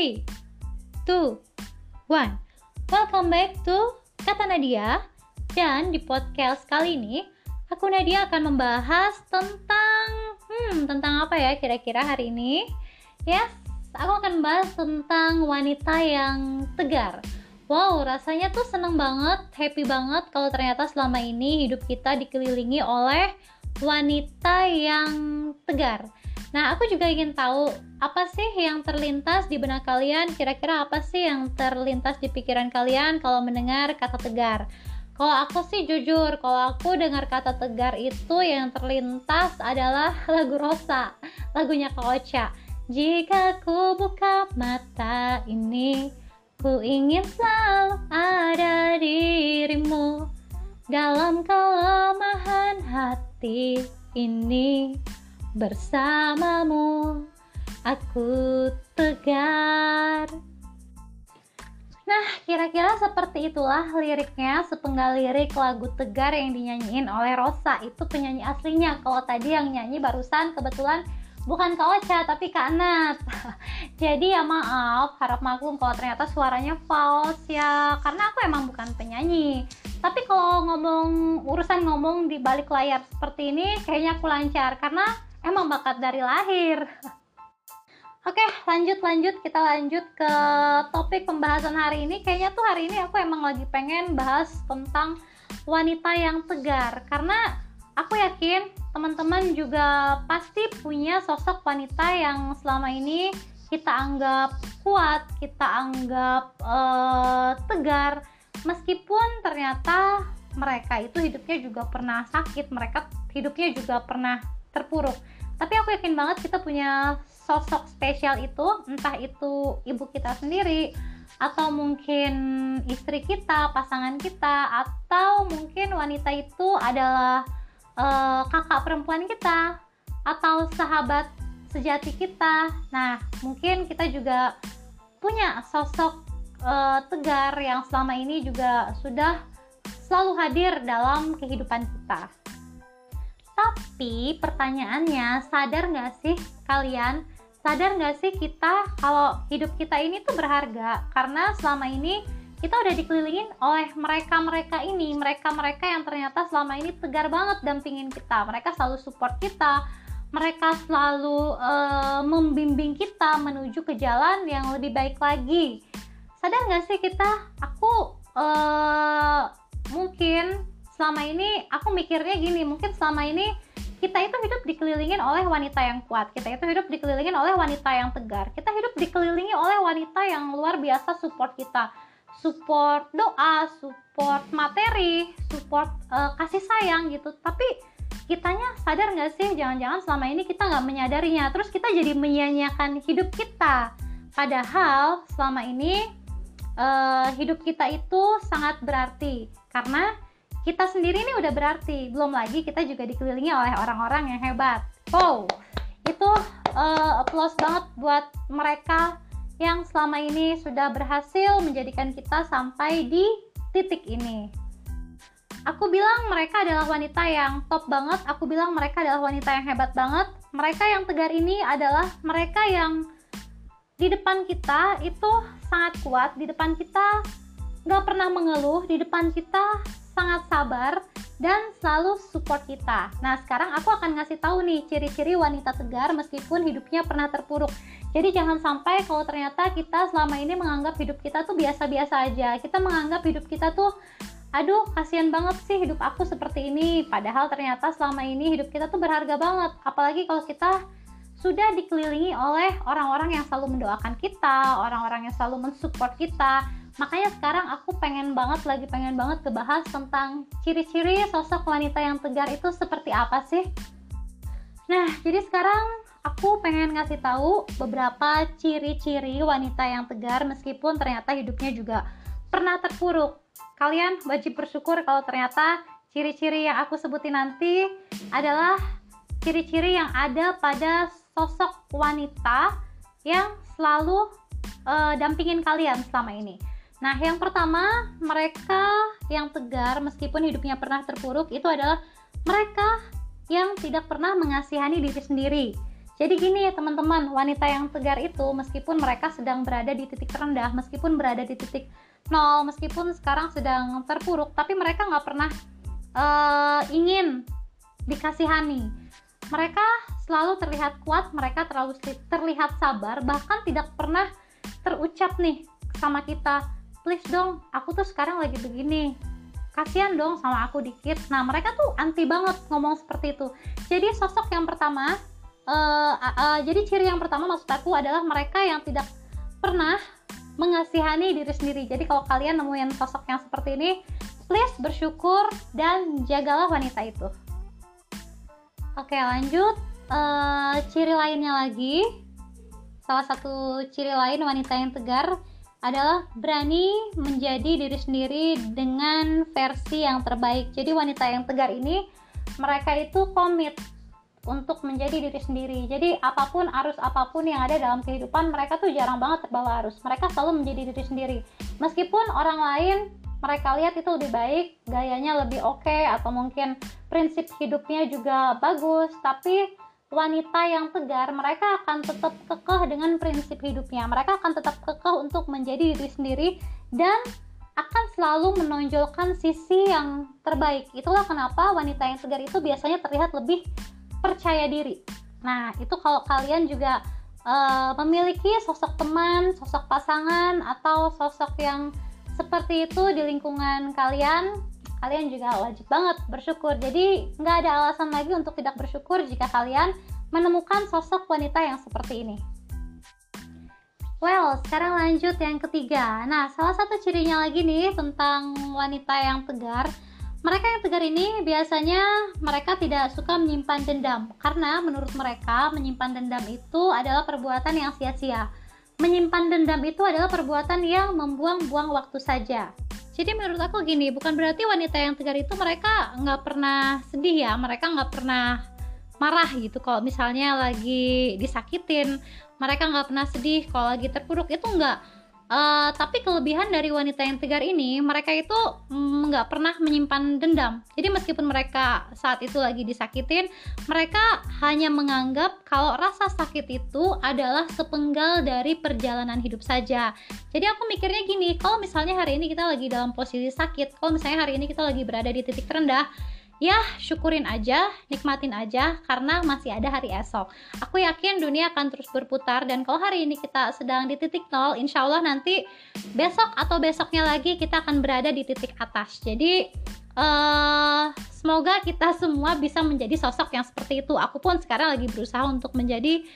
3, 2, 1 Welcome back to Kata Nadia. Dan di podcast kali ini Aku Nadia akan membahas tentang Hmm, tentang apa ya kira-kira hari ini? Yes, aku akan membahas tentang wanita yang tegar. Wow, rasanya tuh seneng banget, happy banget kalau ternyata selama ini hidup kita dikelilingi oleh wanita yang tegar Nah, aku juga ingin tahu apa sih yang terlintas di benak kalian? Kira-kira apa sih yang terlintas di pikiran kalian kalau mendengar kata tegar? Kalau aku sih jujur, kalau aku dengar kata tegar itu yang terlintas adalah lagu Rosa, lagunya Kak. Jika ku buka mata ini, ku ingin selalu ada dirimu dalam kelemahan hati ini bersamamu aku tegar Nah, kira-kira seperti itulah liriknya, sepenggal lirik lagu Tegar yang dinyanyiin oleh Rosa. Itu penyanyi aslinya. Kalau tadi yang nyanyi barusan kebetulan bukan Kak Ocha, tapi Kak Nat. Jadi ya maaf, harap maklum kalau ternyata suaranya false ya, karena aku emang bukan penyanyi. Tapi kalau ngomong urusan ngomong di balik layar seperti ini, kayaknya aku lancar karena emang bakat dari lahir. Oke lanjut lanjut. Kita lanjut ke topik pembahasan hari ini. Kayaknya tuh hari ini aku emang lagi pengen bahas tentang wanita yang tegar. Karena aku yakin teman-teman juga pasti punya sosok wanita yang selama ini kita anggap kuat, kita anggap uh, tegar, meskipun ternyata mereka itu hidupnya juga pernah sakit, mereka hidupnya juga pernah terpuruk tapi aku yakin banget kita punya sosok spesial itu entah itu ibu kita sendiri atau mungkin istri kita, pasangan kita, atau mungkin wanita itu adalah uh, kakak perempuan kita atau sahabat sejati kita. Nah, mungkin kita juga punya sosok uh, tegar yang selama ini juga sudah selalu hadir dalam kehidupan kita. Tapi pertanyaannya, sadar nggak sih kalian? Sadar nggak sih kita kalau hidup kita ini tuh berharga? Karena selama ini kita udah dikelilingin oleh mereka-mereka ini, mereka-mereka yang ternyata selama ini tegar banget dampingin kita. Mereka selalu support kita, mereka selalu uh, membimbing kita menuju ke jalan yang lebih baik lagi. Sadar nggak sih kita? Aku uh, mungkin selama ini aku mikirnya gini mungkin selama ini kita itu hidup dikelilingin oleh wanita yang kuat kita itu hidup dikelilingin oleh wanita yang tegar kita hidup dikelilingi oleh wanita yang luar biasa support kita support doa support materi support uh, kasih sayang gitu. Tapi kitanya sadar nggak sih jangan-jangan selama ini kita nggak menyadarinya terus kita jadi menyia-nyiakan hidup kita. Padahal selama ini uh, hidup kita itu sangat berarti karena kita sendiri ini udah berarti. Belum lagi kita juga dikelilingi oleh orang-orang yang hebat. Wow. Itu uh, applause banget buat mereka yang selama ini sudah berhasil menjadikan kita sampai di titik ini. Aku bilang mereka adalah wanita yang top banget. Aku bilang mereka adalah wanita yang hebat banget. Mereka yang tegar ini adalah mereka yang di depan kita itu sangat kuat. Di depan kita nggak pernah mengeluh di depan kita sangat sabar dan selalu support kita. Nah, sekarang aku akan ngasih tahu nih ciri-ciri wanita tegar meskipun hidupnya pernah terpuruk. Jadi jangan sampai kalau ternyata kita selama ini menganggap hidup kita tuh biasa-biasa aja. Kita menganggap hidup kita tuh aduh kasihan banget sih hidup aku seperti ini. Padahal ternyata selama ini hidup kita tuh berharga banget. Apalagi kalau kita sudah dikelilingi oleh orang-orang yang selalu mendoakan kita, orang-orang yang selalu mensupport kita, makanya sekarang aku pengen banget lagi pengen banget kebahas tentang ciri-ciri sosok wanita yang tegar itu seperti apa sih nah jadi sekarang aku pengen ngasih tahu beberapa ciri-ciri wanita yang tegar meskipun ternyata hidupnya juga pernah terpuruk kalian wajib bersyukur kalau ternyata ciri-ciri yang aku sebutin nanti adalah ciri-ciri yang ada pada sosok wanita yang selalu uh, dampingin kalian selama ini. Nah, yang pertama, mereka yang tegar meskipun hidupnya pernah terpuruk itu adalah mereka yang tidak pernah mengasihani diri sendiri. Jadi gini ya teman-teman, wanita yang tegar itu meskipun mereka sedang berada di titik terendah, meskipun berada di titik nol, meskipun sekarang sedang terpuruk, tapi mereka nggak pernah uh, ingin dikasihani. Mereka selalu terlihat kuat, mereka terlalu terlihat sabar, bahkan tidak pernah terucap nih sama kita, please dong, aku tuh sekarang lagi begini, kasihan dong sama aku dikit. Nah mereka tuh anti banget ngomong seperti itu. Jadi sosok yang pertama uh, uh, jadi ciri yang pertama maksud aku adalah mereka yang tidak pernah mengasihani diri sendiri. Jadi kalau kalian nemuin sosok yang seperti ini, please bersyukur dan jagalah wanita itu. Oke, lanjut. Uh, ciri lainnya lagi, salah satu ciri lain wanita yang tegar adalah berani menjadi diri sendiri dengan versi yang terbaik. Jadi wanita yang tegar ini mereka itu komit untuk menjadi diri sendiri. Jadi apa pun arus apa pun yang ada dalam kehidupan mereka tuh jarang banget terbawa arus. Mereka selalu menjadi diri sendiri. Meskipun orang lain mereka lihat itu lebih baik, gayanya lebih oke okay, atau mungkin prinsip hidupnya juga bagus, tapi wanita yang tegar mereka akan tetap kekeh dengan prinsip hidupnya. Mereka akan tetap kekeh untuk menjadi diri sendiri dan akan selalu menonjolkan sisi yang terbaik. Itulah kenapa wanita yang tegar itu biasanya terlihat lebih percaya diri. Nah, itu kalau kalian juga uh, memiliki sosok teman, sosok pasangan, atau sosok yang seperti itu di lingkungan kalian, kalian juga wajib banget bersyukur. Jadi, nggak ada alasan lagi untuk tidak bersyukur jika kalian menemukan sosok wanita yang seperti ini. Well, sekarang lanjut yang ketiga. Nah, salah satu cirinya lagi nih tentang wanita yang tegar mereka yang tegar ini biasanya mereka tidak suka menyimpan dendam karena menurut mereka menyimpan dendam itu adalah perbuatan yang sia-sia. Menyimpan dendam itu adalah perbuatan yang membuang-buang waktu saja. Jadi menurut aku gini, bukan berarti wanita yang tegar itu mereka nggak pernah sedih ya, mereka nggak pernah marah gitu kalau misalnya lagi disakitin, mereka nggak pernah sedih kalau lagi terpuruk. Itu nggak Uh, tapi kelebihan dari wanita yang tegar ini, mereka itu mm, nggak mm, pernah menyimpan dendam. Jadi meskipun mereka saat itu lagi disakitin, mereka hanya menganggap kalau rasa sakit itu adalah sepenggal dari perjalanan hidup saja. Jadi aku mikirnya gini, kalau misalnya hari ini kita lagi dalam posisi sakit, kalau misalnya hari ini kita lagi berada di titik terendah, ya syukurin aja, nikmatin aja karena masih ada hari esok. Aku yakin dunia akan terus berputar dan kalau hari ini kita sedang di titik nol, insya Allah nanti besok atau besoknya lagi kita akan berada di titik atas. Jadi uh, semoga kita semua bisa menjadi sosok yang seperti itu. Aku pun sekarang lagi berusaha untuk menjadi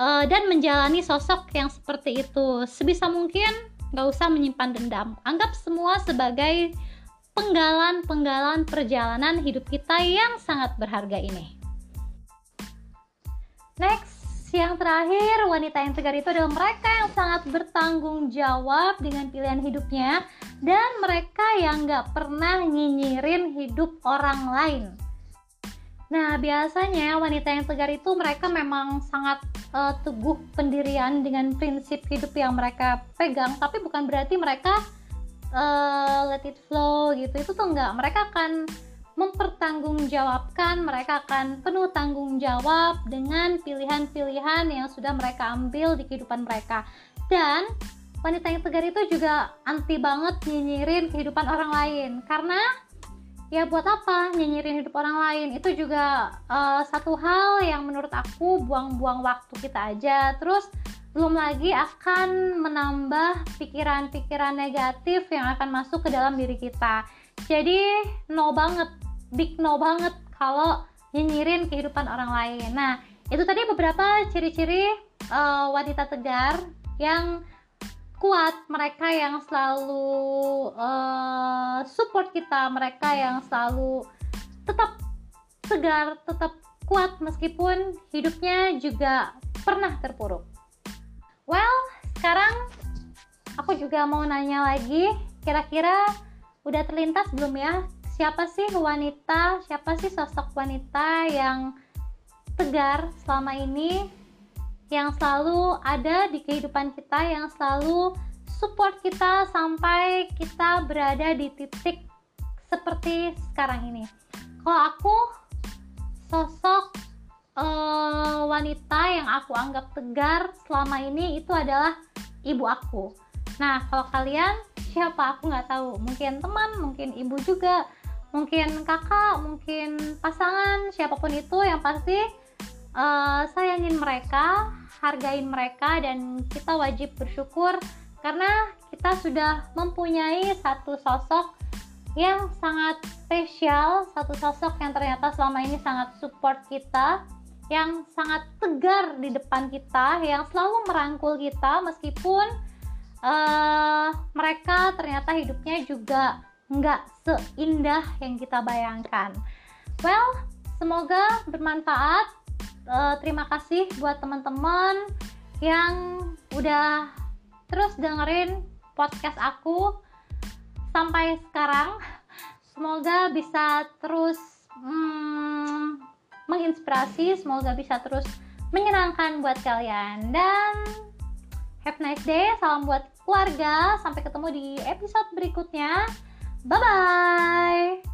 uh, dan menjalani sosok yang seperti itu. Sebisa mungkin gak usah menyimpan dendam. Anggap semua sebagai penggalan-penggalan perjalanan hidup kita yang sangat berharga ini. Next, yang terakhir, wanita yang tegar itu adalah mereka yang sangat bertanggung jawab dengan pilihan hidupnya dan mereka yang gak pernah nyinyirin hidup orang lain. Nah, biasanya wanita yang tegar itu mereka memang sangat uh, teguh pendirian dengan prinsip hidup yang mereka pegang, tapi bukan berarti mereka uh, let it flow gitu itu tuh enggak mereka akan mempertanggungjawabkan mereka akan penuh tanggung jawab dengan pilihan-pilihan yang sudah mereka ambil di kehidupan mereka. Dan wanita yang tegar itu juga anti banget nyinyirin kehidupan orang lain. Karena ya buat apa nyinyirin hidup orang lain? Itu juga uh, satu hal yang menurut aku buang-buang waktu kita aja. Terus belum lagi akan menambah pikiran-pikiran negatif yang akan masuk ke dalam diri kita. Jadi no banget, big no banget kalau nyinyirin kehidupan orang lain. Nah, itu tadi beberapa ciri-ciri uh, wanita tegar yang kuat, mereka yang selalu uh, support kita, mereka yang selalu tetap segar, tetap kuat meskipun hidupnya juga pernah terpuruk. Well, sekarang aku juga mau nanya lagi, kira-kira udah terlintas belum ya? Siapa sih wanita, siapa sih sosok wanita yang tegar selama ini, yang selalu ada di kehidupan kita, yang selalu support kita sampai kita berada di titik seperti sekarang ini. Kalau aku, sosok uh, wanita yang aku anggap tegar selama ini itu adalah ibu aku. Nah, kalau kalian siapa aku nggak tahu. Mungkin teman, mungkin ibu juga, mungkin kakak, mungkin pasangan, siapa pun itu yang pasti uh, sayangin mereka, hargain mereka dan kita wajib bersyukur karena kita sudah mempunyai satu sosok yang sangat spesial, satu sosok yang ternyata selama ini sangat support kita, yang sangat tegar di depan kita, yang selalu merangkul kita meskipun uh, mereka ternyata hidupnya juga nggak seindah yang kita bayangkan. Well, semoga bermanfaat. Uh, terima kasih buat teman-teman yang udah terus dengerin podcast aku sampai sekarang. Semoga bisa terus hmm, menginspirasi, semoga bisa terus menyenangkan buat kalian dan have nice day. Salam buat keluarga. Sampai ketemu di episode berikutnya. Bye bye.